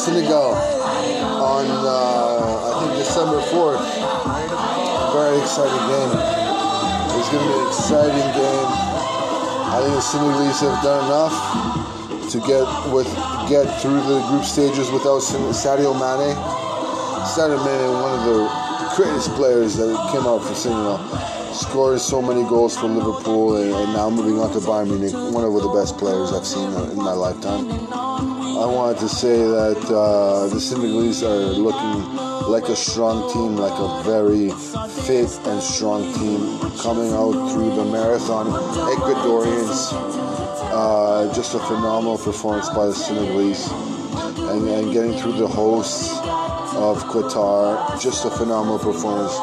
Senegal on uh, I think December 4th. Very exciting game. It's going to be an exciting game. I think the Senegalese have done enough to get with get through the group stages without Sadio Mane. Sadio Mane, one of the greatest players that came out from Senegal, scored so many goals for Liverpool and, and now moving on to Bayern Munich, one of the best players I've seen in my lifetime. I wanted to say that uh, the Senegalese are looking like a strong team, like a very fit and strong team coming out through the marathon. Ecuadorians, uh, just a phenomenal performance by the Senegalese, and, and getting through the hosts of Qatar, just a phenomenal performance.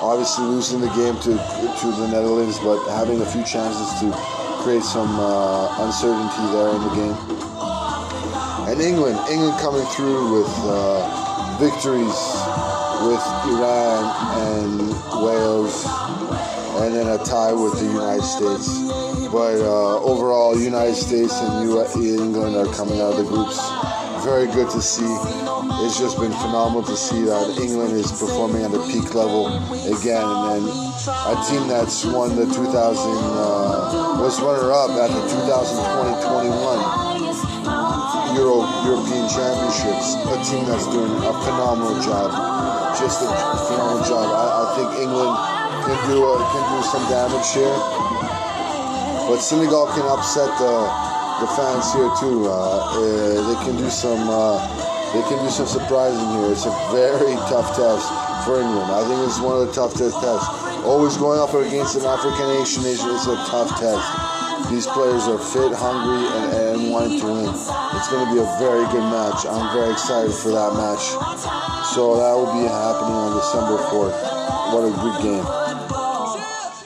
Obviously losing the game to to the Netherlands, but having a few chances to create some uh, uncertainty there in the game. And England, England coming through with uh, victories with Iran and Wales, and then a tie with the United States. But uh, overall, United States and England are coming out of the groups. Very good to see. It's just been phenomenal to see that England is performing at a peak level again, and then a team that's won the 2000 uh, was runner-up at the 2020-21 Euro European Championships. A team that's doing a phenomenal job, just a phenomenal job. I, I think England can do a, can do some damage here, but Senegal can upset the the fans here too. Uh, uh, they can do some uh, they can do some surprising here. It's a very tough test for England. I think it's one of the toughest tests. Always going up against an African nation is a tough test. These players are fit, hungry, and, and wanting to win. It's going to be a very good match. I'm very excited for that match. So that will be happening on December 4th. What a good game.